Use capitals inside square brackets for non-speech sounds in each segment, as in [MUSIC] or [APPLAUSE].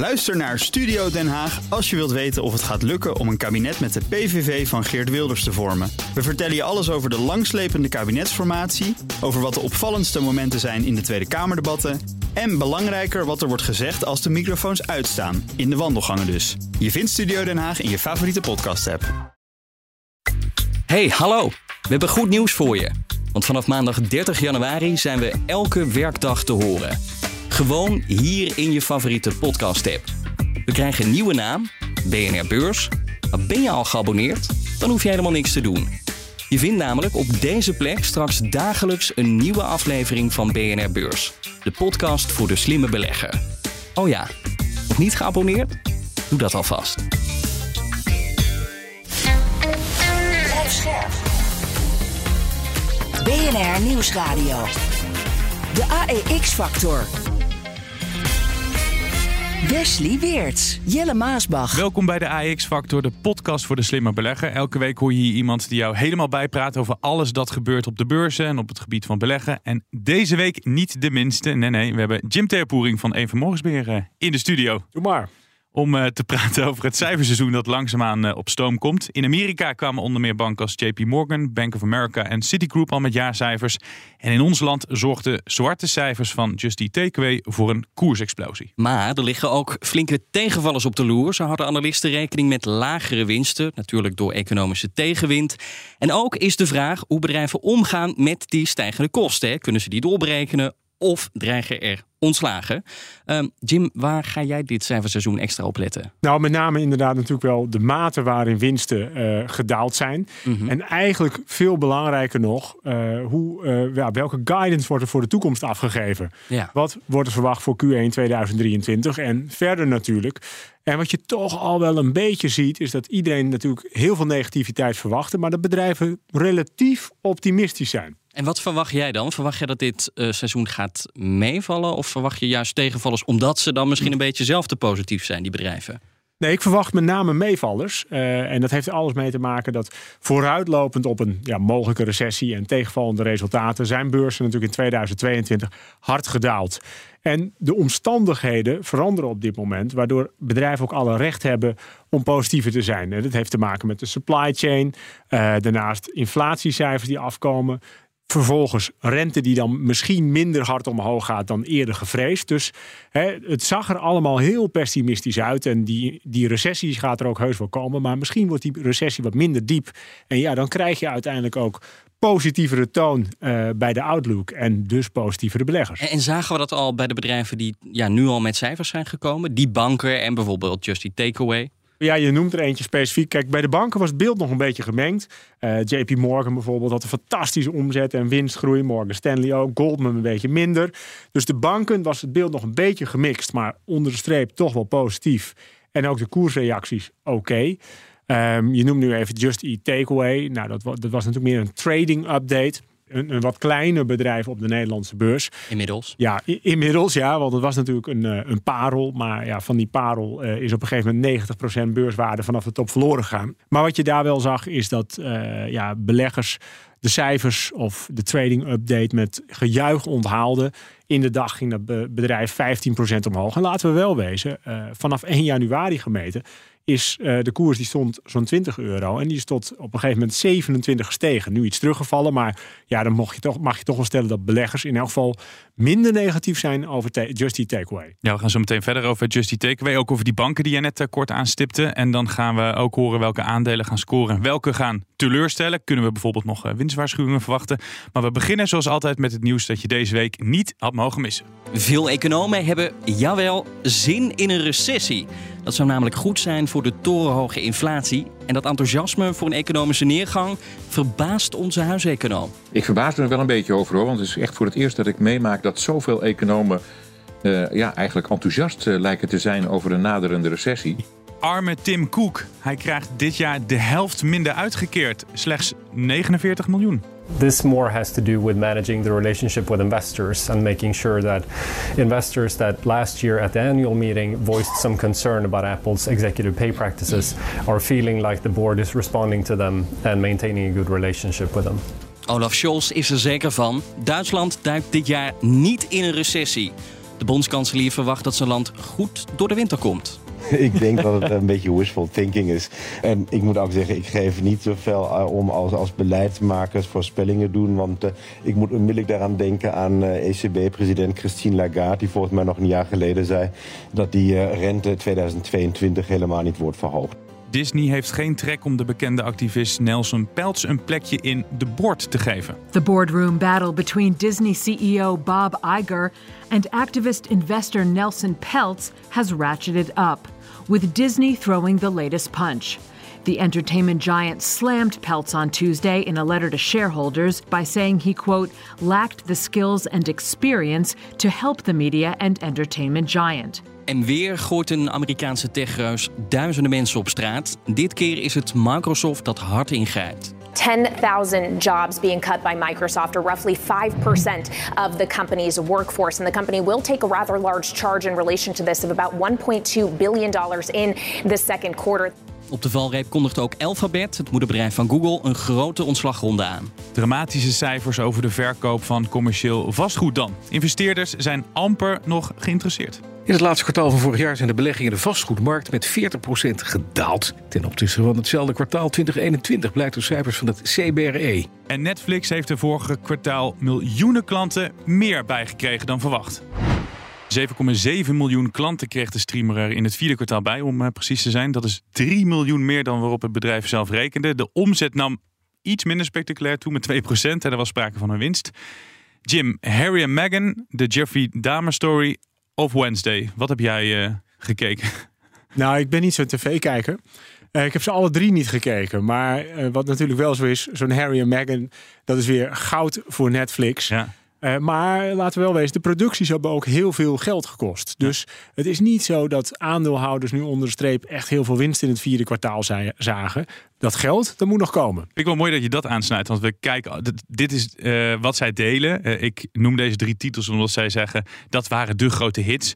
Luister naar Studio Den Haag als je wilt weten of het gaat lukken om een kabinet met de PVV van Geert Wilders te vormen. We vertellen je alles over de langslepende kabinetsformatie, over wat de opvallendste momenten zijn in de Tweede Kamerdebatten en belangrijker wat er wordt gezegd als de microfoons uitstaan, in de wandelgangen dus. Je vindt Studio Den Haag in je favoriete podcast-app. Hey, hallo! We hebben goed nieuws voor je. Want vanaf maandag 30 januari zijn we elke werkdag te horen. Gewoon hier in je favoriete podcast-app. We krijgen een nieuwe naam, BNR Beurs. Maar ben je al geabonneerd? Dan hoef je helemaal niks te doen. Je vindt namelijk op deze plek straks dagelijks een nieuwe aflevering van BNR Beurs. De podcast voor de slimme belegger. Oh ja, nog niet geabonneerd? Doe dat alvast. BNR Nieuwsradio. De AEX-factor. Wesley Weerts, Jelle Maasbach. Welkom bij de AX Factor, de podcast voor de slimme belegger. Elke week hoor je hier iemand die jou helemaal bijpraat over alles dat gebeurt op de beurzen en op het gebied van beleggen. En deze week niet de minste. Nee, nee, we hebben Jim Terpoering van Even Morgensbeheer eh, in de studio. Doe maar. Om uh, te praten [LAUGHS] over het cijferseizoen dat langzaamaan uh, op stoom komt. In Amerika kwamen onder meer banken als JP Morgan, Bank of America en Citigroup al met jaarcijfers. En in ons land zorgden zwarte cijfers van Just Eat Takeaway voor een koersexplosie. Maar er liggen ook flinke tegenvallers op de loer. Zo hadden analisten rekening met lagere winsten, natuurlijk door economische tegenwind. En ook is de vraag hoe bedrijven omgaan met die stijgende kosten. Kunnen ze die doorberekenen of dreigen er ontslagen. Um, Jim, waar ga jij dit cijferseizoen extra op letten? Nou, met name inderdaad natuurlijk wel de mate waarin winsten uh, gedaald zijn. Mm -hmm. En eigenlijk veel belangrijker nog, uh, hoe, uh, ja, welke guidance wordt er voor de toekomst afgegeven? Ja. Wat wordt er verwacht voor Q1 2023 en verder natuurlijk? En wat je toch al wel een beetje ziet, is dat iedereen natuurlijk heel veel negativiteit verwacht, maar dat bedrijven relatief optimistisch zijn. En wat verwacht jij dan? Verwacht je dat dit uh, seizoen gaat meevallen? Of verwacht je juist tegenvallers omdat ze dan misschien een beetje zelf te positief zijn, die bedrijven? Nee, ik verwacht met name meevallers. Uh, en dat heeft alles mee te maken dat vooruitlopend op een ja, mogelijke recessie en tegenvallende resultaten zijn beurzen natuurlijk in 2022 hard gedaald. En de omstandigheden veranderen op dit moment, waardoor bedrijven ook alle recht hebben om positiever te zijn. Dat heeft te maken met de supply chain, uh, daarnaast inflatiecijfers die afkomen, Vervolgens rente die dan misschien minder hard omhoog gaat dan eerder gevreesd. Dus hè, het zag er allemaal heel pessimistisch uit. En die, die recessie gaat er ook heus wel komen. Maar misschien wordt die recessie wat minder diep. En ja, dan krijg je uiteindelijk ook positievere toon uh, bij de outlook en dus positievere beleggers. En, en, zagen we dat al bij de bedrijven die ja, nu al met cijfers zijn gekomen? Die banken en bijvoorbeeld Just Takeaway? Ja, je noemt er eentje specifiek. Kijk, bij de banken was het beeld nog een beetje gemengd. Uh, JP Morgan bijvoorbeeld had een fantastische omzet en winstgroei. Morgan Stanley ook. Goldman een beetje minder. Dus de banken was het beeld nog een beetje gemixt. Maar onder de streep toch wel positief. En ook de koersreacties oké. Um, je noemt nu even Just Eat Takeaway. Nou, dat, dat was natuurlijk meer een trading update een, een, wat kleiner bedrijf op de Nederlandse beurs. Inmiddels? Ja, inmiddels ja, want het was natuurlijk een, een parel. Maar ja, van die parel uh, is op een gegeven moment 90% beurswaarde vanaf de top verloren gegaan. Maar wat je daar wel zag is dat uh, ja, beleggers de cijfers of de trading update met gejuich onthaalden. In de dag ging dat bedrijf 15% omhoog. En laten we wel wezen, uh, vanaf 1 januari gemeten is uh, de koers die stond zo'n 20 euro. En die is tot op een gegeven moment 27 gestegen. Nu iets teruggevallen, maar ja, dan mag je toch, mag je toch wel stellen dat beleggers in elk geval minder negatief zijn over Just Eat Takeaway. Ja, we gaan zo meteen verder over Just Eat Takeaway. Ook over die banken die je net uh, kort aanstipte. En dan gaan we ook horen welke aandelen gaan scoren. Welke gaan teleurstellen. Kunnen we bijvoorbeeld nog uh, winstwaarschuwingen verwachten. Maar we beginnen zoals altijd met het nieuws dat je deze week niet had mogen missen. Veel economen hebben, jawel, zin in een recessie. Dat zou namelijk goed zijn voor de torenhoge inflatie. En dat enthousiasme voor een economische neergang verbaast onze huiseconoom. Ik verbaas me er wel een beetje over hoor. Want het is echt voor het eerst dat ik meemaak dat zoveel economen uh, ja, eigenlijk enthousiast uh, lijken te zijn over een naderende recessie. Arme Tim Cook. Hij krijgt dit jaar de helft minder uitgekeerd. Slechts 49 miljoen. This more has to do with managing the relationship with investors and making sure that investors that last year at the annual meeting voiced some concern about Apple's executive pay practices are feeling like the board is responding to them and maintaining a good relationship with them. Olaf Scholz is er zeker van. Duitsland duikt dit jaar niet in een recessie. De bondskanselier verwacht dat zijn land goed door de winter komt. [LAUGHS] ik denk dat het een beetje wishful thinking is. En ik moet ook zeggen, ik geef niet zoveel uh, om als, als beleidsmakers voorspellingen doen. Want uh, ik moet onmiddellijk daaraan denken aan uh, ECB-president Christine Lagarde... die volgens mij nog een jaar geleden zei dat die rente 2022 helemaal niet wordt verhoogd. Disney heeft geen trek om de bekende activist Nelson Peltz een plekje in de board te geven. The boardroom battle between Disney CEO Bob Iger and activist investor Nelson Peltz has ratcheted up, with Disney throwing the latest punch. The entertainment giant slammed Peltz on Tuesday in a letter to shareholders by saying he, quote, lacked the skills and experience to help the media and entertainment giant. En weer gooit een Amerikaanse techreus duizenden mensen op straat. Dit keer is het Microsoft dat hard ingrijpt. 10,000 jobs being cut by Microsoft, or roughly 5% of the company's workforce. And the company will take a rather large charge in relation to this of about $1.2 billion in the second quarter. Op de valreep kondigt ook Alphabet, het moederbedrijf van Google, een grote ontslagronde aan. Dramatische cijfers over de verkoop van commercieel vastgoed dan. Investeerders zijn amper nog geïnteresseerd. In het laatste kwartaal van vorig jaar zijn de beleggingen in de vastgoedmarkt met 40% gedaald. Ten opzichte van hetzelfde kwartaal 2021 blijkt uit cijfers van het CBRE. En Netflix heeft de vorige kwartaal miljoenen klanten meer bijgekregen dan verwacht. 7,7 miljoen klanten kreeg de streamer er in het vierde kwartaal bij, om uh, precies te zijn. Dat is 3 miljoen meer dan waarop het bedrijf zelf rekende. De omzet nam iets minder spectaculair toe met 2% en er was sprake van een winst. Jim, Harry en Meghan, de Jeffrey Dahmer story of Wednesday. Wat heb jij uh, gekeken? Nou, ik ben niet zo'n tv-kijker. Uh, ik heb ze alle drie niet gekeken. Maar wat natuurlijk wel zo is, zo'n Harry en Meghan, dat is weer goud voor Netflix. Ja. Uh, maar laten we wel wezen, de producties hebben ook heel veel geld gekost. Dus het is niet zo dat aandeelhouders nu onder de streep echt heel veel winst in het vierde kwartaal zagen. Dat geld, dat moet nog komen. Ik wel mooi dat je dat aansnijdt, want we kijken, dit is uh, wat zij delen. Uh, ik noem deze drie titels omdat zij zeggen dat waren de grote hits.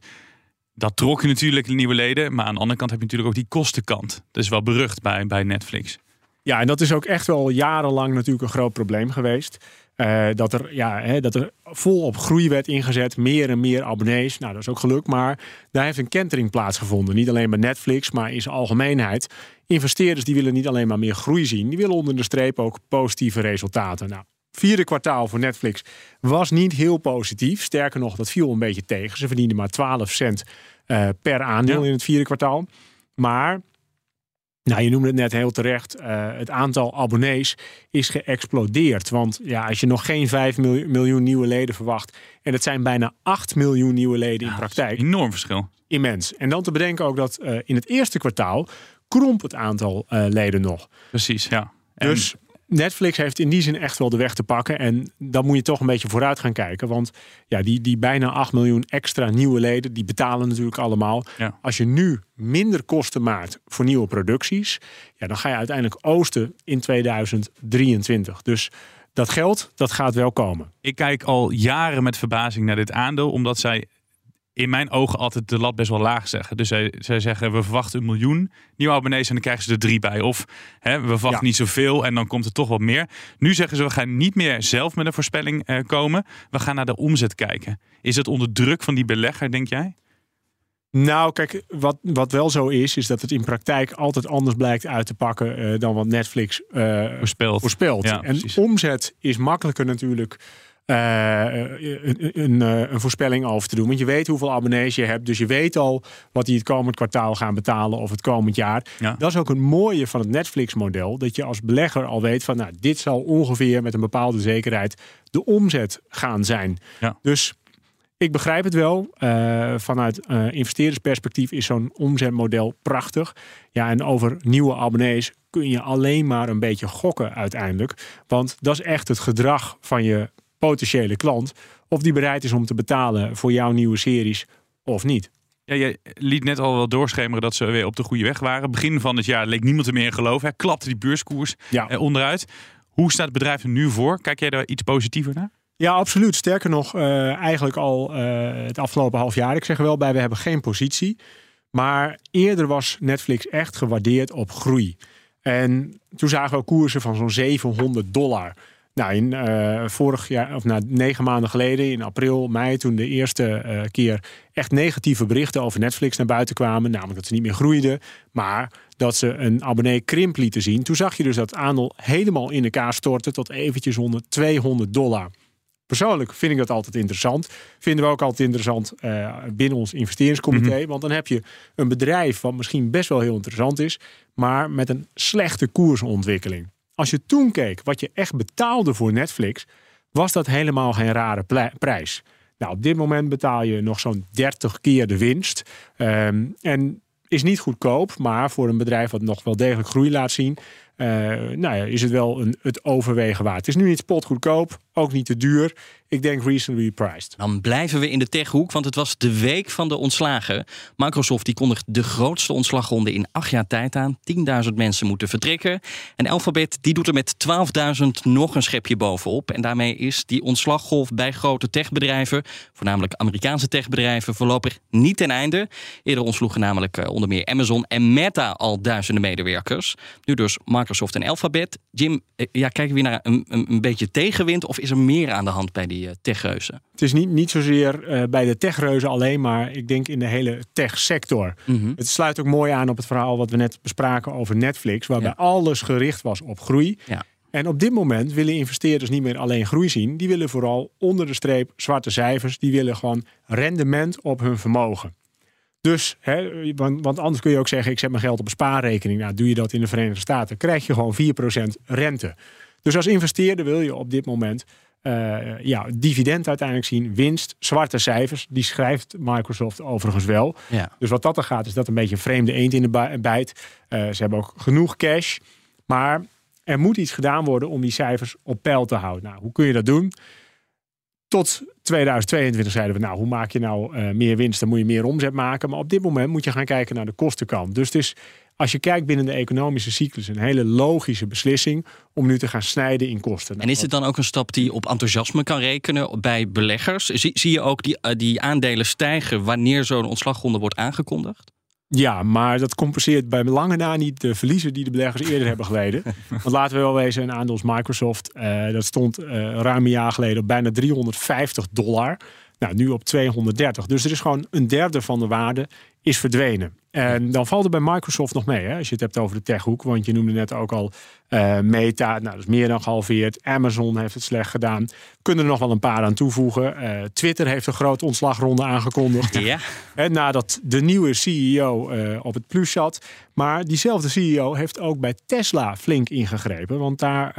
Dat trok je natuurlijk nieuwe leden, maar aan de andere kant heb je natuurlijk ook die kostenkant. Dat is wel berucht bij, bij Netflix. Ja, en dat is ook echt wel jarenlang natuurlijk een groot probleem geweest. Uh, dat, er, ja, hè, dat er vol op groei werd ingezet, meer en meer abonnees. Nou, dat is ook gelukt, maar daar heeft een kentering plaatsgevonden. Niet alleen bij Netflix, maar in zijn algemeenheid. Investeerders die willen niet alleen maar meer groei zien, die willen onder de streep ook positieve resultaten. Nou, vierde kwartaal voor Netflix was niet heel positief. Sterker nog, dat viel een beetje tegen. Ze verdienden maar 12 cent uh, per aandeel ja. in het vierde kwartaal. Maar nou, je noemde het net heel terecht. Uh, het aantal abonnees is geëxplodeerd. Want ja, als je nog geen 5 miljoen nieuwe leden verwacht. en het zijn bijna 8 miljoen nieuwe leden in praktijk. enorm verschil. Immens. En dan te bedenken ook dat uh, in het eerste kwartaal. kromp het aantal uh, leden nog. Precies, ja. En... Dus Netflix heeft in die zin echt wel de weg te pakken. En dan moet je toch een beetje vooruit gaan kijken. Want ja, die, die bijna 8 miljoen extra nieuwe leden, die betalen natuurlijk allemaal. Ja. Als je nu minder kosten maakt voor nieuwe producties, ja, dan ga je uiteindelijk oosten in 2023. Dus dat geld, dat gaat wel komen. Ik kijk al jaren met verbazing naar dit aandeel, omdat zij in mijn ogen altijd de lat best wel laag zeggen. Dus zij, zij zeggen, we verwachten een miljoen nieuwe abonnees en dan krijgen ze er drie bij. Of hè, we verwachten ja. niet zoveel en dan komt er toch wat meer. Nu zeggen ze, we gaan niet meer zelf met een voorspelling uh, komen. We gaan naar de omzet kijken. Is het onder druk van die belegger, denk jij? Nou, kijk, wat, wat wel zo is, is dat het in praktijk altijd anders blijkt uit te pakken uh, dan wat Netflix uh, voorspelt. voorspelt. Ja, en precies. omzet is makkelijker natuurlijk een, een, een, voorspelling over te doen. Want je weet hoeveel abonnees je hebt. Dus je weet al wat die het komend kwartaal gaan betalen of het komend jaar. Ja. Dat is ook een mooie van het Netflix-model. Dat je als belegger al weet van nou, dit zal ongeveer met een bepaalde zekerheid de omzet gaan zijn. Ja. Dus ik begrijp het wel. Uh, vanuit uh, investeerdersperspectief is zo'n omzetmodel prachtig. Ja, en over nieuwe abonnees kun je alleen maar een beetje gokken uiteindelijk. Want dat is echt het gedrag van je potentiële klant. Of die bereid is om te betalen voor jouw nieuwe series of niet. Ja, je liet net al wel doorschemeren dat ze weer op de goede weg waren. Begin van het jaar leek niemand er meer in geloof. Hij klapte die beurskoers ja. eh, onderuit. Hoe staat het bedrijf er nu voor? Kijk jij daar iets positiever naar? Ja, absoluut. Sterker nog, uh, eigenlijk al uh, het afgelopen half jaar. Ik zeg er wel bij, we hebben geen positie. Maar eerder was Netflix echt gewaardeerd op groei. En toen zagen we koersen van zo'n 700 dollar. Nou, in uh, vorig jaar, of na nou, negen maanden geleden, in april, mei, toen de eerste uh, keer echt negatieve berichten over Netflix naar buiten kwamen. Namelijk dat ze niet meer groeiden, maar dat ze een abonnee krimp lieten zien. Toen zag je dus dat het aandeel helemaal in elkaar storten tot eventjes onder 200 dollar. Persoonlijk vind ik dat altijd interessant. Vinden we ook altijd interessant uh, binnen ons investeringscomité. Want dan heb je een bedrijf wat misschien best wel heel interessant is, maar met een slechte koersontwikkeling. Als je toen keek wat je echt betaalde voor Netflix, was dat helemaal geen rare prijs. Nou, op dit moment betaal je nog zo'n 30 keer de winst. Um, en is niet goedkoop, maar voor een bedrijf wat nog wel degelijk groei laat zien, nou ja, is het wel een, het overwegen waard. Het is nu niet spotgoedkoop, ook niet te duur. Ik denk reasonably priced. Dan blijven we in de techhoek, want het was de week van de ontslagen. Microsoft die kondigt de grootste ontslagronde in acht jaar tijd aan. 10.000 mensen moeten vertrekken. En Alphabet die doet er met 12.000 nog een schepje bovenop. En daarmee is die ontslaggolf bij grote techbedrijven, voornamelijk Amerikaanse techbedrijven, voorlopig niet ten einde. Eerder ontsloegen namelijk eh, onder meer Amazon en Meta al duizenden medewerkers. Nu dus Microsoft en Alphabet. Jim, eh, ja, kijken we naar een, een, een beetje tegenwind of is er meer aan de hand bij die uh, techreuzen? Het is niet, niet zozeer uh, bij de techreuzen alleen, maar ik denk in de hele techsector. Mm Het sluit ook mooi aan op het verhaal wat we net bespraken over Netflix, waarbij alles gericht was op groei. Ja. En op dit moment willen investeerders niet meer alleen groei zien. Die willen vooral onder de streep zwarte cijfers. Die willen gewoon rendement op hun vermogen. Dus, hè, want, want, anders kun je ook zeggen: ik zet mijn geld op een spaarrekening. Nou, doe je dat in de Verenigde Staten, krijg je gewoon 4% rente. Dus als investeerder wil je op dit moment uh, ja, dividend uiteindelijk zien, winst, zwarte cijfers. Die schrijft Microsoft overigens wel. Ja. Dus wat dat er gaat, is dat een beetje een vreemde eend in de bijt. Uh, ze hebben ook genoeg cash. Maar er moet iets gedaan worden om die cijfers op peil te houden. Nou, hoe kun je dat doen? Tot 2022 zeiden we, nou, hoe maak je nou uh, meer winst? Dan moet je meer omzet maken. Maar op dit moment moet je gaan kijken naar de kostenkant. Dus het is als je kijkt binnen de economische cyclus, een hele logische beslissing om nu te gaan snijden in kosten. En is het dan ook een stap die op enthousiasme kan rekenen bij beleggers? Zie, zie je ook die, uh, die aandelen stijgen wanneer zo'n ontslagronde wordt aangekondigd? Ja, maar dat compenseert bij lange na niet de verliezen die de beleggers eerder hebben geleden. [LAUGHS] Want laten we wel wezen, een aandeel als Microsoft, uh, dat stond uh, ruim een jaar geleden op bijna 350 dollar. Nou, nu op 230. Dus er is gewoon een derde van de waarde is verdwenen. En dan valt er bij Microsoft nog mee, hè, als je het hebt over de techhoek. Want je noemde net ook al uh, Meta, nou, dat is meer dan gehalveerd. Amazon heeft het slecht gedaan. Kunnen er nog wel een paar aan toevoegen. Uh, Twitter heeft een grote ontslagronde aangekondigd. [LAUGHS] Ja. En nadat de nieuwe CEO uh, eh, op het plus zat. Maar diezelfde CEO heeft ook bij Tesla flink ingegrepen. Want daar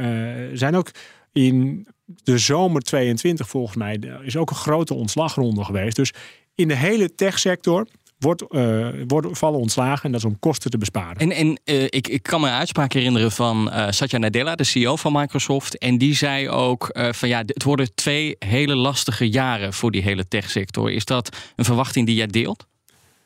zijn ook in de zomer 22 volgens mij is ook een grote ontslagronde geweest. Dus in de hele techsector wordt, uh, worden, vallen ontslagen en dat is om kosten te besparen. En, en uh, ik, ik kan me een uitspraak herinneren van uh, Satya Nadella, de CEO van Microsoft. En die zei ook van ja, het worden twee hele lastige jaren voor die hele techsector. Is dat een verwachting die jij deelt?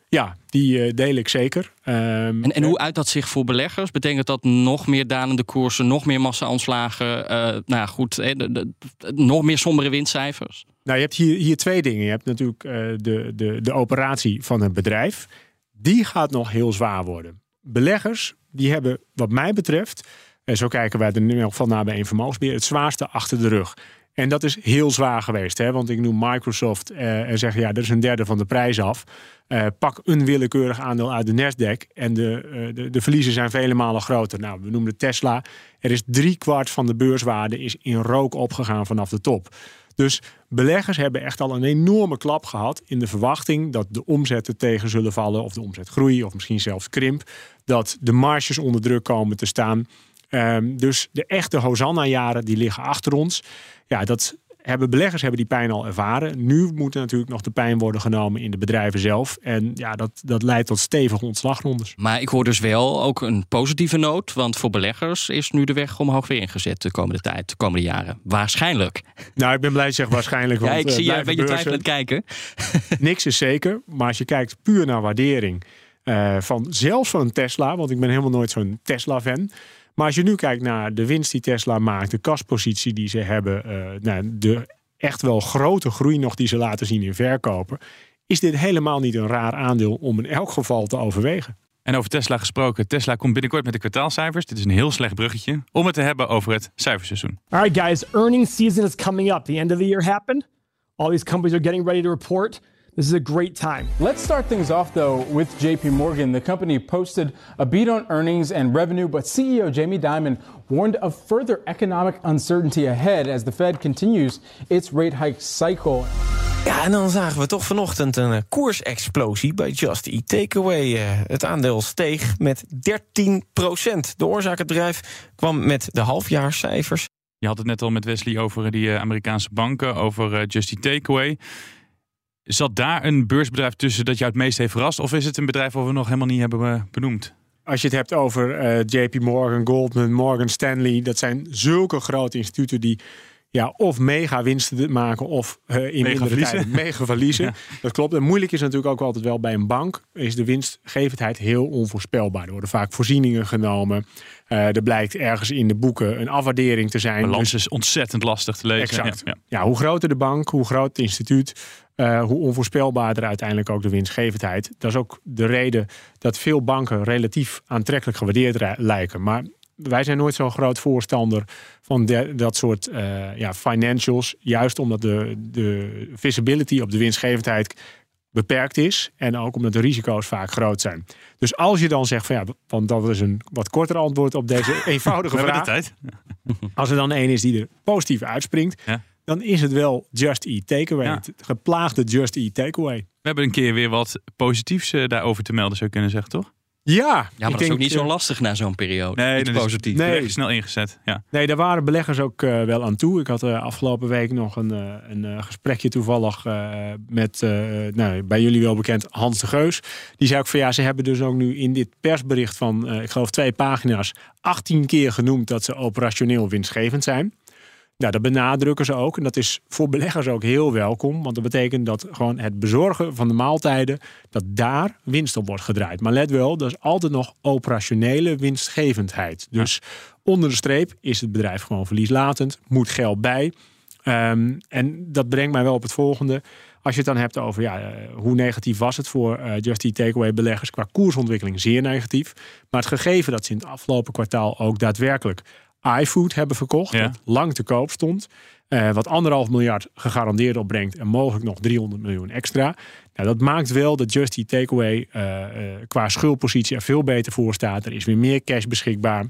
Ja, die deel ik zeker. Um, en, en hoe uit dat zich voor beleggers? Betekent dat nog meer dalende koersen, nog meer massa-ontslagen? Uh, nou ja, goed, de, de, de, nog meer sombere winstcijfers? Nou, je hebt hier, hier twee dingen. Je hebt natuurlijk uh, de, de, de operatie van het bedrijf. Die gaat nog heel zwaar worden. Beleggers, die hebben wat mij betreft... en zo kijken wij er nu van naar bij een vermogensbeheer... het zwaarste achter de rug. En dat is heel zwaar geweest. Hè? Want ik noem Microsoft uh, en zeg ja, dat is een derde van de prijs af. Uh, pak een willekeurig aandeel uit de Nasdaq en de, de, de, verliezen zijn vele malen groter. Nou, we noemen Tesla. Er is drie kwart van de beurswaarde is in rook opgegaan vanaf de top. Dus beleggers hebben echt al een enorme klap gehad in de verwachting dat de omzetten tegen zullen vallen, of de omzet groeien, of misschien zelfs krimp. Dat de marges onder druk komen te staan. Um, dus de echte Hosanna-jaren die liggen achter ons. Ja, dat hebben beleggers hebben die pijn al ervaren. Nu moet er natuurlijk nog de pijn worden genomen in de bedrijven zelf. En ja, dat, dat leidt tot stevige ontslagrondes. Maar ik hoor dus wel ook een positieve noot. Want voor beleggers is nu de weg omhoog weer ingezet de komende tijd, de komende jaren. Waarschijnlijk. Nou, ik ben blij zeg waarschijnlijk. Want, ja, ik zie uh, je een beetje twijfelend kijken. [LAUGHS] Niks is zeker. Maar als je kijkt puur naar waardering. Uh, van zelfs van een Tesla, want ik ben helemaal nooit zo'n Tesla-fan. Maar als je nu kijkt naar de winst die Tesla maakt, de kaspositie die ze hebben, uh, nou, de echt wel grote groei nog die ze laten zien in verkopen, is dit helemaal niet een raar aandeel om in elk geval te overwegen. En over Tesla gesproken. Tesla komt binnenkort met de kwartaalcijfers. Dit is een heel slecht bruggetje om het te hebben over het cijferseizoen. All right, guys, earnings season is coming up. The end of the year happened. All these companies are getting ready to report. This is a great time. Let's start things off though with JP Morgan. The company posted a beat on earnings and revenue, but CEO Jamie Dimon warned of further economic uncertainty ahead as the Fed continues its rate hike cycle. Ja, en dan zagen we toch vanochtend een eh, koersexplosie bij Just Eat Takeaway. Eh, Het aandeel steeg met 13% De oorzaak het bedrijf kwam met de halfjaarscijfers. Je had het net al met Wesley over die eh, Amerikaanse banken, over Just Eat Takeaway. Zat daar een beursbedrijf tussen dat jou het meest heeft verrast? Of is het een bedrijf wat we nog helemaal niet hebben eh, benoemd? Als je het hebt over eh, JP Morgan, Goldman, Morgan Stanley, dat zijn zulke grote instituten die ja, of mega winsten maken of eh, in Mega verliezen. tijden mega verliezen. [LAUGHS] Dat klopt. En moeilijk is natuurlijk ook altijd wel bij een bank, is de winstgevendheid heel onvoorspelbaar. Er worden vaak voorzieningen genomen. Er blijkt ergens in de boeken een afwaardering te zijn. Balans Dus- is ontzettend lastig te lezen. Exact. Ja, Ja, ja. hoe groter de bank, hoe groot het instituut, eh, hoe onvoorspelbaarder uiteindelijk ook de winstgevendheid. Dat is ook de reden dat veel banken relatief aantrekkelijk gewaardeerd lijken. Maar wij zijn nooit zo'n groot voorstander van de- dat soort eh, ja, financials. Juist omdat de, de visibility op de winstgevendheid beperkt is. En ook omdat de risico's vaak groot zijn. Dus als je dan zegt van ja, want dat is een wat korter antwoord op deze [LAUGHS] eenvoudige vraag. tijd. Als er dan één is die er positief uitspringt, Ja. Dan is het wel Just Eat Takeaway. Ja. Het geplaagde Just Eat Takeaway. We hebben een keer weer wat positiefs eh, daarover te melden, zou je kunnen zeggen, toch? Ja, Ja, maar ik dat is denk, ook niet zo eh, lastig na zo'n periode. Nee, dat is- positief. Nee. Snel ingezet. Ja. Nee, daar waren beleggers ook eh, wel aan toe. Ik had eh, afgelopen week nog een, eh, een gesprekje toevallig eh, met, eh, nou, bij jullie wel bekend, Hans de Geus. Die zei ook van ja, ze hebben dus ook nu in dit persbericht van, eh, ik geloof twee pagina's, 18 keer genoemd dat ze operationeel winstgevend zijn. Nou, dat benadrukken ze ook. En dat is voor beleggers ook heel welkom. Want dat betekent dat gewoon het bezorgen van de maaltijden, dat daar winst op wordt gedraaid. Maar let wel, dat is altijd nog operationele winstgevendheid. Dus onder de streep is het bedrijf gewoon verlieslatend, moet geld bij. Ehm, en dat brengt mij wel op het volgende. Als je het dan hebt over ja, eh, hoe negatief was het voor eh Just Eat Takeaway beleggers qua koersontwikkeling, zeer negatief. Maar het gegeven dat ze in het afgelopen kwartaal ook daadwerkelijk iFood hebben verkocht, Ja. dat lang te koop stond. eh, wat anderhalf miljard gegarandeerd opbrengt en mogelijk nog 300 miljoen extra. Nou, dat maakt wel dat Just Eat Takeaway eh, eh, qua schuldpositie er veel beter voor staat. Er is weer meer cash beschikbaar.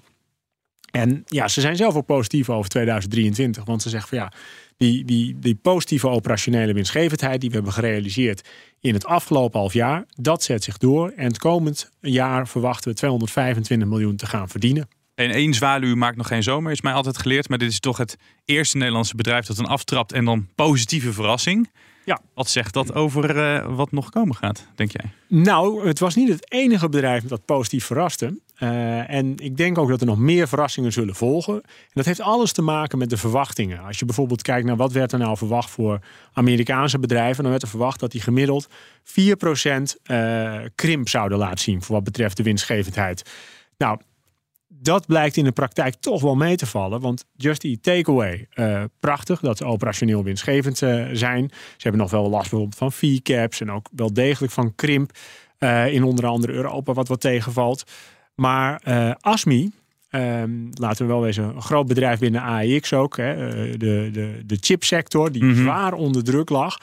En ja, ze zijn zelf ook positief over 2023. Want ze zeggen van ja, die, die, die positieve operationele winstgevendheid die we hebben gerealiseerd in het afgelopen half jaar, dat zet zich door. En het komend jaar verwachten we 225 miljoen te gaan verdienen. En één zwaluw maakt nog geen zomer, is mij altijd geleerd. Maar dit is toch het eerste Nederlandse bedrijf dat dan aftrapt en dan positieve verrassing. Ja. Wat zegt dat over eh, wat nog komen gaat, denk jij? Nou, het was niet het enige bedrijf dat positief verraste. Eh, en ik denk ook dat er nog meer verrassingen zullen volgen. En dat heeft alles te maken met de verwachtingen. Als je bijvoorbeeld kijkt naar wat werd er nou verwacht voor Amerikaanse bedrijven, dan werd er verwacht dat die gemiddeld 4% eh krimp zouden laten zien voor wat betreft de winstgevendheid. Nou, dat blijkt in de praktijk toch wel mee te vallen. Want Just Eat Takeaway, eh prachtig dat ze operationeel winstgevend eh, zijn. Ze hebben nog wel last bijvoorbeeld van fee caps en ook wel degelijk van krimp. eh, in onder andere Europa wat wat tegenvalt. Maar ASMI, ehm, laten we wel wezen, een groot bedrijf binnen AEX ook. Hè, de, de, de chipsector die Mhm. zwaar onder druk lag.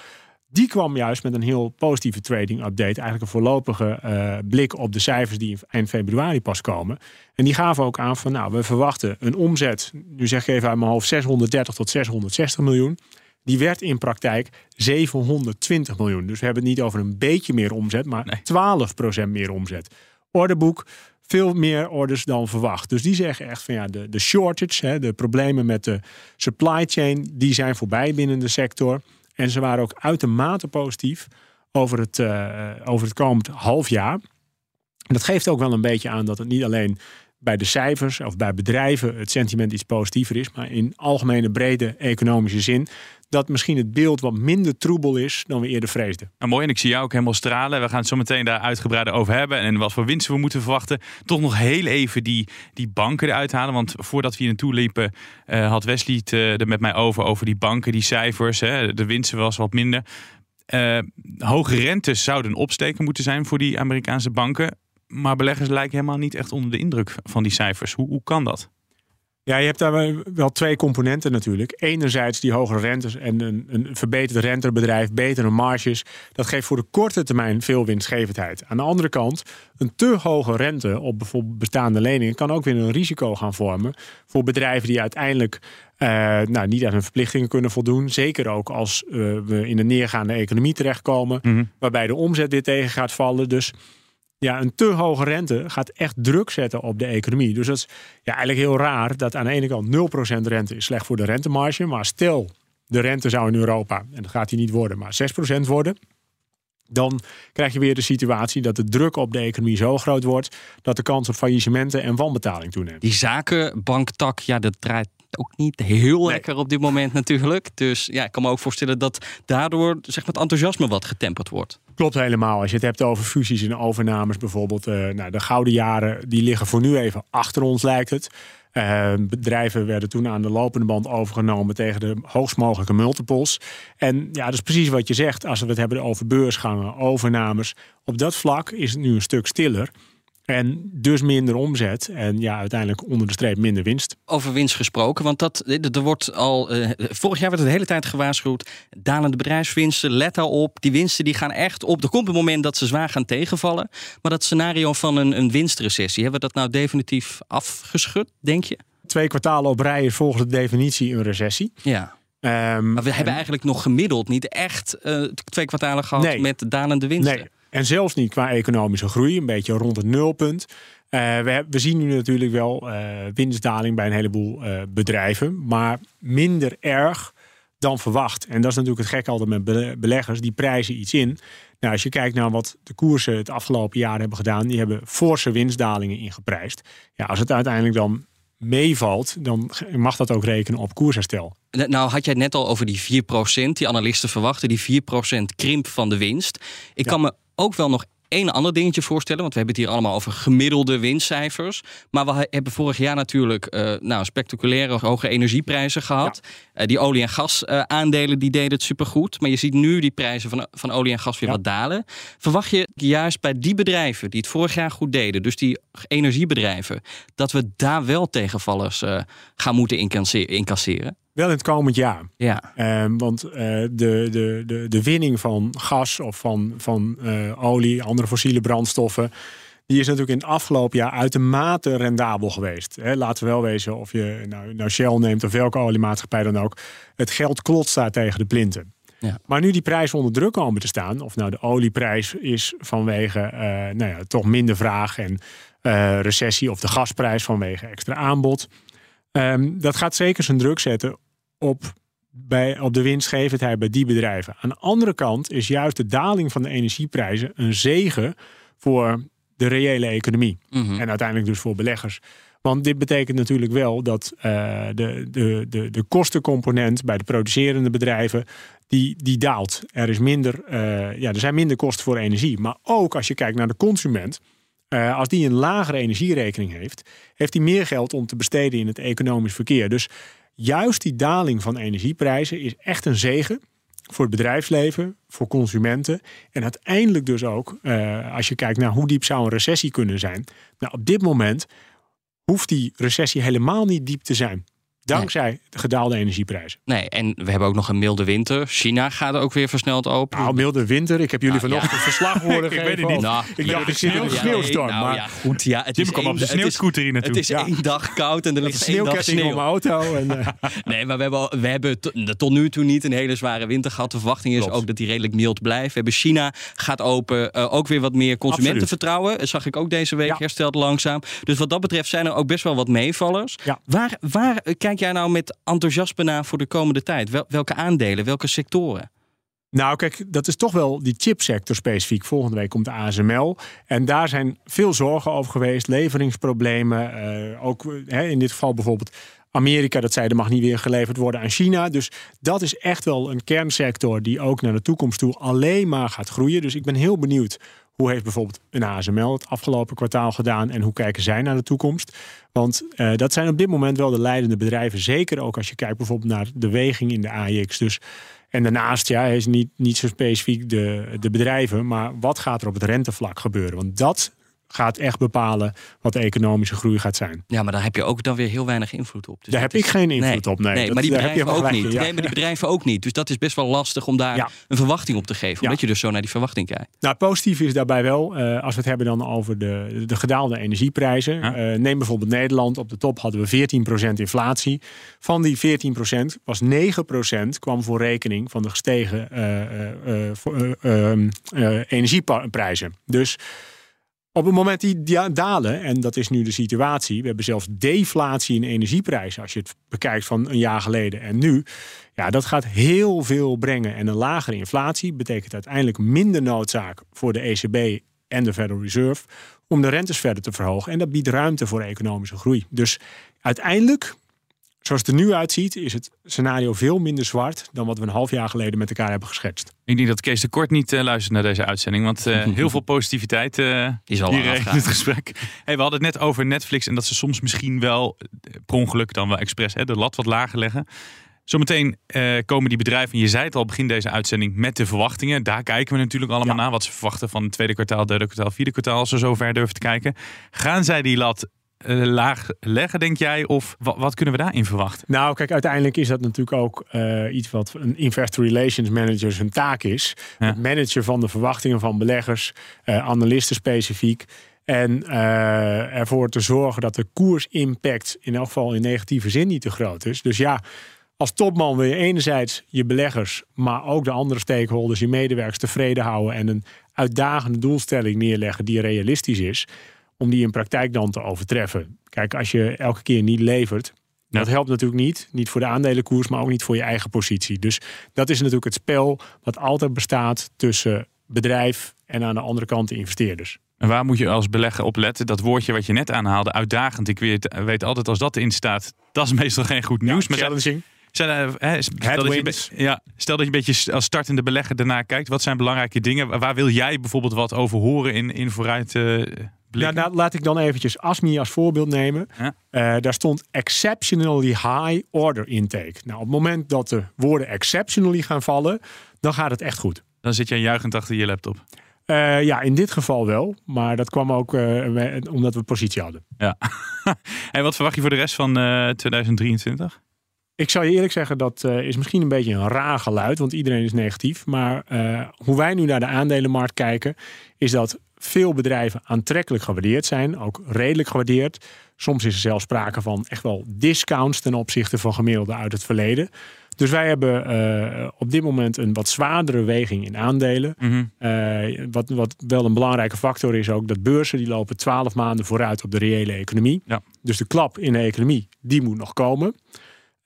Die kwam juist met een heel positieve trading update. Eigenlijk een voorlopige eh, blik op de cijfers die in eind februari pas komen. En die gaven ook aan van nou, we verwachten een omzet. Nu zeg ik even uit mijn hoofd 630 tot 660 miljoen. Die werd in praktijk 720 miljoen. Dus we hebben het niet over een beetje meer omzet, maar 12% meer omzet. Orderboek, veel meer orders dan verwacht. Dus die zeggen echt van ja, de, de shortage, hè, de problemen met de supply chain, die zijn voorbij binnen de sector. En ze waren ook uitermate positief over het, eh, over het komend half jaar. En dat geeft ook wel een beetje aan dat het niet alleen bij de cijfers of bij bedrijven het sentiment iets positiever is, maar in algemene brede economische zin dat misschien het beeld wat minder troebel is dan we eerder vreesden. Nou, mooi, en ik zie jou ook helemaal stralen. We gaan het zo meteen daar uitgebreider over hebben. En wat voor winsten we moeten verwachten. Toch nog heel even die, die banken eruit halen. Want voordat we hier naartoe liepen, eh, had Wesley het eh, er met mij over. Over die banken, die cijfers. Hè. De winsten was wat minder. Eh, hoge rentes zouden opsteken moeten zijn voor die Amerikaanse banken. Maar beleggers lijken helemaal niet echt onder de indruk van die cijfers. Hoe, hoe kan dat? Ja, je hebt daar wel twee componenten natuurlijk. Enerzijds die hogere rentes en een, een verbeterd rentebedrijf, betere marges. Dat geeft voor de korte termijn veel winstgevendheid. Aan de andere kant, een te hoge rente op bijvoorbeeld bestaande leningen kan ook weer een risico gaan vormen voor bedrijven die uiteindelijk uh, nou, niet aan hun verplichtingen kunnen voldoen. Zeker ook als uh, we in een neergaande economie terechtkomen, Mhm. waarbij de omzet weer tegen gaat vallen. Dus ja, een te hoge rente gaat echt druk zetten op de economie. Dus dat is ja, eigenlijk heel raar dat aan de ene kant 0% rente is slecht voor de rentemarge. Maar stel, de rente zou in Europa, en dat gaat die niet worden, maar 6% worden. Dan krijg je weer de situatie dat de druk op de economie zo groot wordt dat de kans op faillissementen en wanbetaling toeneemt. Die zakenbanktak, ja, dat draait ook niet heel lekker op dit moment natuurlijk. Dus ja, ik kan me ook voorstellen dat daardoor zeg maar, het enthousiasme wat getemperd wordt. Klopt helemaal. Als je het hebt over fusies en overnames bijvoorbeeld. eh, nou, de gouden jaren die liggen voor nu even achter ons lijkt het. Eh, bedrijven werden toen aan de lopende band overgenomen tegen de hoogst mogelijke multiples. En ja, dat is precies wat je zegt als we het hebben over beursgangen, overnames. Op dat vlak is het nu een stuk stiller. En dus minder omzet. En ja, uiteindelijk onder de streep minder winst. Over winst gesproken, want dat, er wordt al. eh, vorig jaar werd het de hele tijd gewaarschuwd. Dalende bedrijfswinsten, let daarop. Die winsten die gaan echt op. Er komt een moment dat ze zwaar gaan tegenvallen. Maar dat scenario van een, een winstrecessie, hebben we dat nou definitief afgeschud, denk je? Twee kwartalen op rij is volgens de definitie een recessie. Ja. Ehm, Maar we hebben en- eigenlijk nog gemiddeld niet echt eh, twee kwartalen gehad Nee. met dalende winsten. Nee, en zelfs niet qua economische groei, een beetje rond het nulpunt. Eh, we, we zien nu natuurlijk wel eh, winstdaling bij een heleboel eh, bedrijven, maar minder erg dan verwacht. En dat is natuurlijk het gek altijd met bele- beleggers, die prijzen iets in. Nou, als je kijkt naar wat de koersen het afgelopen jaar hebben gedaan, die hebben forse winstdalingen ingeprijsd. Ja, als het uiteindelijk dan meevalt, dan mag dat ook rekenen op koersherstel. Nou had jij het net al over die 4%. Die analisten verwachten die 4% krimp van de winst. Ik kan me ook wel nog één ander dingetje voorstellen. Want we hebben het hier allemaal over gemiddelde winstcijfers. Maar we hebben vorig jaar natuurlijk eh, nou, spectaculaire hoge energieprijzen gehad. Eh, die olie- en gasaandelen aandelen die deden het supergoed. Maar je ziet nu die prijzen van, van olie en gas weer wat dalen. Verwacht je juist bij die bedrijven die het vorig jaar goed deden... dus die energiebedrijven... dat we daar wel tegenvallers eh, gaan moeten incasse- incasseren? Wel in het komend jaar. Ja. Ehm, want eh, de, de, de, de winning van gas of van, van eh, olie, andere fossiele brandstoffen. Die is natuurlijk in het afgelopen jaar uitermate rendabel geweest. Hè, laten we wel wezen of je nou, nou Shell neemt of welke oliemaatschappij dan ook. Het geld klotst daar tegen de plinten. Ja. Maar nu die prijzen onder druk komen te staan, of nou de olieprijs is vanwege eh, nou ja, toch minder vraag en recessie, of de gasprijs vanwege extra aanbod. Ehm, dat gaat zeker zijn druk zetten op, bij, op de winstgevendheid bij die bedrijven. Aan de andere kant is juist de daling van de energieprijzen een zegen voor de reële economie. Mhm. En uiteindelijk dus voor beleggers. Want dit betekent natuurlijk wel dat eh, de, de, de, de kostencomponent bij de producerende bedrijven, die, die daalt. Er, is minder, eh, ja, er zijn minder kosten voor energie. Maar ook als je kijkt naar de consument, eh, als die een lagere energierekening heeft, heeft hij meer geld om te besteden in het economisch verkeer. Dus juist die daling van energieprijzen is echt een zegen voor het bedrijfsleven, voor consumenten. En uiteindelijk dus ook, eh, als je kijkt naar hoe diep zou een recessie kunnen zijn. Nou, op dit moment hoeft die recessie helemaal niet diep te zijn. Dankzij de gedaalde energieprijzen. Nee, en we hebben ook nog een milde winter. China gaat ook weer versneld open. Nou, milde winter. Ik heb jullie Nou, vanochtend ja. verslag [LAUGHS] horen Ik geven. weet het niet. over- Nou, ik dacht, de ik zit in een sneeuw- ja, sneeuwstorm. nee, nou maar ja, goed, ja, het Jim is kwam op is- sneeuwscooter hier naartoe. Het is Ja. één dag koud en er [LAUGHS] een ligt één dag sneeuwketting sneeuw. op mijn auto. En, [LAUGHS] eh, Nee, maar we hebben, al- we hebben tot, tot nu toe niet een hele zware winter gehad. De verwachting is Klopt. ook dat die redelijk mild blijft. We hebben China gaat open. eh, ook weer wat meer consumentenvertrouwen. Dat zag ik ook deze week hersteld langzaam. Dus wat dat betreft zijn er ook best wel wat meevallers. Waar, waar eh, kijk jij nou met enthousiasme naar voor de komende tijd? Wel- welke aandelen, welke sectoren? Nou, kijk, dat is toch wel die chipsector specifiek. Volgende week komt de ASML. En daar zijn veel zorgen over geweest. Leveringsproblemen. eh, ook eh, in dit geval bijvoorbeeld Amerika. Dat zei er mag niet weer geleverd worden aan China. Dus dat is echt wel een kernsector die ook naar de toekomst toe alleen maar gaat groeien. Dus ik ben heel benieuwd. Hoe heeft bijvoorbeeld een ASML het afgelopen kwartaal gedaan en hoe kijken zij naar de toekomst? Want eh, dat zijn op dit moment wel de leidende bedrijven. Zeker ook als je kijkt bijvoorbeeld naar de weging in de AX. Dus en daarnaast, ja, is niet, niet zo specifiek de, de bedrijven, maar wat gaat er op het rentevlak gebeuren? Want dat gaat echt bepalen wat de economische groei gaat zijn. Ja, maar daar heb je ook dan weer heel weinig invloed op. Dus daar heb ik geen invloed op, nee. Dat- maar die daar heb je bedrijven ook gelijk niet. ja. Nee, maar die bedrijven ook niet. Dus dat is best wel lastig om daar Ja. een verwachting op te geven. Omdat je dus zo naar die verwachting kijkt. Nou, het positieve is daarbij wel, eh, als we het hebben dan over de, de gedaalde energieprijzen. Eh, neem bijvoorbeeld Nederland. Op de top hadden we 14% inflatie. Van die 14% was 9% kwam voor rekening van de gestegen eh, eh, eh, eh, ehm, eh, energieprijzen. Dus op het moment die dalen, en dat is nu de situatie, we hebben zelfs deflatie in energieprijzen als je het bekijkt van een jaar geleden en nu. Ja, dat gaat heel veel brengen. En een lagere inflatie betekent uiteindelijk minder noodzaak voor de ECB en de Federal Reserve om de rentes verder te verhogen. En dat biedt ruimte voor economische groei. Dus uiteindelijk, zoals het er nu uitziet, is het scenario veel minder zwart dan wat we een half jaar geleden met elkaar hebben geschetst. Ik denk dat Kees de Kort niet eh, luistert naar deze uitzending. Want eh, [LAUGHS] heel veel positiviteit eh Is al hier in het gesprek. Hey, we hadden het net over Netflix. En dat ze soms misschien wel per ongeluk dan wel expres hè, de lat wat lager leggen. Zometeen eh, komen die bedrijven, en je zei het al begin deze uitzending, met de verwachtingen. Daar kijken we natuurlijk allemaal naar. Wat ze verwachten van het tweede kwartaal, derde kwartaal, vierde kwartaal. Als ze zo ver durven te kijken. Gaan zij die lat eh, laag leggen, denk jij? Of wa- wat kunnen we daarin verwachten? Nou, kijk, uiteindelijk is dat natuurlijk ook eh, iets wat een investor relations manager zijn taak is. Het managen van de verwachtingen van beleggers, eh, analisten specifiek. En ervoor te zorgen dat de koersimpact in elk geval in negatieve zin niet te groot is. Dus ja, als topman wil je enerzijds je beleggers, maar ook de andere stakeholders, je medewerkers tevreden houden en een uitdagende doelstelling neerleggen die realistisch is, om die in praktijk dan te overtreffen. Kijk, als je elke keer niet levert, dat helpt natuurlijk niet. Niet voor de aandelenkoers, maar ook niet voor je eigen positie. Dus dat is natuurlijk het spel wat altijd bestaat tussen bedrijf en aan de andere kant de investeerders. En waar moet je als belegger op letten? Dat woordje wat je net aanhaalde, uitdagend. Ik weet, weet altijd als dat erin staat, dat is meestal geen goed nieuws. challenging. Zijn, er, hè, stel, dat je, ja, stel dat je een beetje als startende belegger daarnaar kijkt. Wat zijn belangrijke dingen? Waar wil jij bijvoorbeeld wat over horen in, in vooruit eh, Nou, nou, laat ik dan eventjes ASMI als voorbeeld nemen. Eh, daar stond exceptionally high order intake. Nou, op het moment dat de woorden exceptionally gaan vallen, dan gaat het echt goed. Dan zit jij juichend achter je laptop. Eh, ja, in dit geval wel. Maar dat kwam ook eh, we- omdat we positie hadden. Ja. [LAUGHS] en wat verwacht je voor de rest van eh, 2023? Ik zal je eerlijk zeggen, dat eh, is misschien een beetje een raar geluid, want iedereen is negatief. Maar eh, hoe wij nu naar de aandelenmarkt kijken, is dat veel bedrijven aantrekkelijk gewaardeerd zijn, ook redelijk gewaardeerd. Soms is er zelfs sprake van echt wel discounts ten opzichte van gemiddelde uit het verleden. Dus wij hebben eh, op dit moment een wat zwaardere weging in aandelen. Eh, wat, wat wel een belangrijke factor is ook, dat beurzen die lopen 12 maanden vooruit op de reële economie. Dus de klap in de economie, die moet nog komen.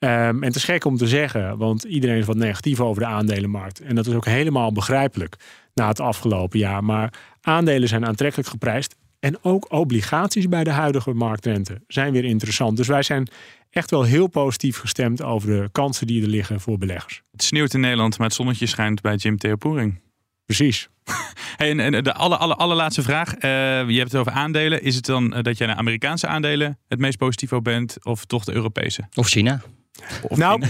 Ehm, en het is gek om te zeggen, want iedereen is wat negatief over de aandelenmarkt. En dat is ook helemaal begrijpelijk na het afgelopen jaar. Maar aandelen zijn aantrekkelijk geprijsd. En ook obligaties bij de huidige marktrente zijn weer interessant. Dus wij zijn echt wel heel positief gestemd over de kansen die er liggen voor beleggers. Het sneeuwt in Nederland, maar het zonnetje schijnt bij Jim Theo Poering. Precies. [LAUGHS] Hey, en, en de aller, aller, allerlaatste vraag. Eh, je hebt het over aandelen. Is het dan eh, dat jij naar Amerikaanse aandelen het meest positief over bent? Of toch de Europese? Of China? Of nou, [LAUGHS]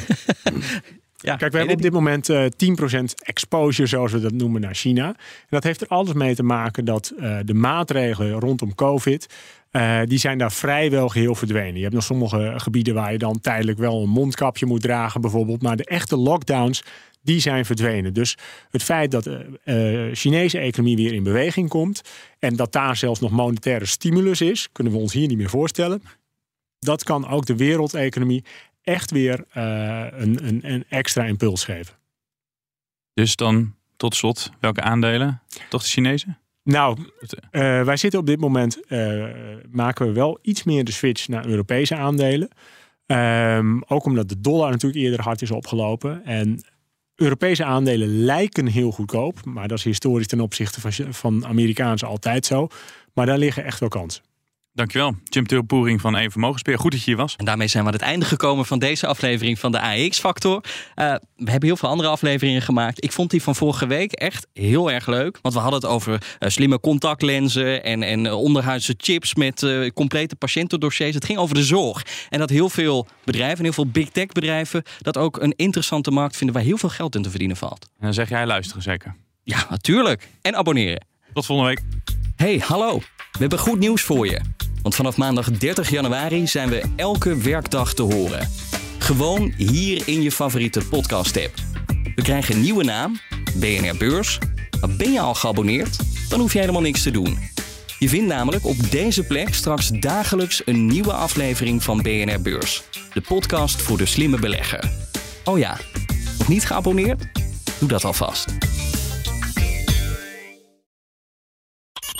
Ja, Kijk, we hebben op dit moment eh 10% exposure, zoals we dat noemen, naar China. En dat heeft er alles mee te maken dat eh, de maatregelen rondom COVID. eh, die zijn daar vrijwel geheel verdwenen. Je hebt nog sommige gebieden waar je dan tijdelijk wel een mondkapje moet dragen, bijvoorbeeld. Maar de echte lockdowns, die zijn verdwenen. Dus het feit dat de Chinese economie weer in beweging komt. en dat daar zelfs nog monetaire stimulus is, kunnen we ons hier niet meer voorstellen. Dat kan ook de wereldeconomie echt weer eh, een, een, een extra impuls geven. Dus dan tot slot, welke aandelen? Toch de Chinese? Nou, eh, wij zitten op dit moment, eh, maken we wel iets meer de switch naar Europese aandelen. Ehm, ook omdat de dollar natuurlijk eerder hard is opgelopen. En Europese aandelen lijken heel goedkoop. Maar dat is historisch ten opzichte van, van Amerikaanse altijd zo. Maar daar liggen echt wel kansen. Dankjewel. Jim Theo Poering van Eén Vermogensbeheer. Goed dat je hier was. En daarmee zijn we aan het einde gekomen van deze aflevering van de AX-factor. Eh, we hebben heel veel andere afleveringen gemaakt. Ik vond die van vorige week echt heel erg leuk. Want we hadden het over eh, slimme contactlenzen en, en eh, onderhuidse chips met complete patiëntendossiers. Het ging over de zorg. En dat heel veel bedrijven, heel veel big tech bedrijven, dat ook een interessante markt vinden waar heel veel geld in te verdienen valt. En dan zeg jij luisteren zeker. Ja, natuurlijk. En abonneren. Tot volgende week. Hey, hallo. We hebben goed nieuws voor je. Want vanaf maandag 30 januari zijn we elke werkdag te horen. Gewoon hier in je favoriete podcast-app. We krijgen een nieuwe naam, BNR Beurs. Maar ben je al geabonneerd? Dan hoef je helemaal niks te doen. Je vindt namelijk op deze plek straks dagelijks een nieuwe aflevering van BNR Beurs. De podcast voor de slimme belegger. Oh ja, nog niet geabonneerd? Doe dat alvast.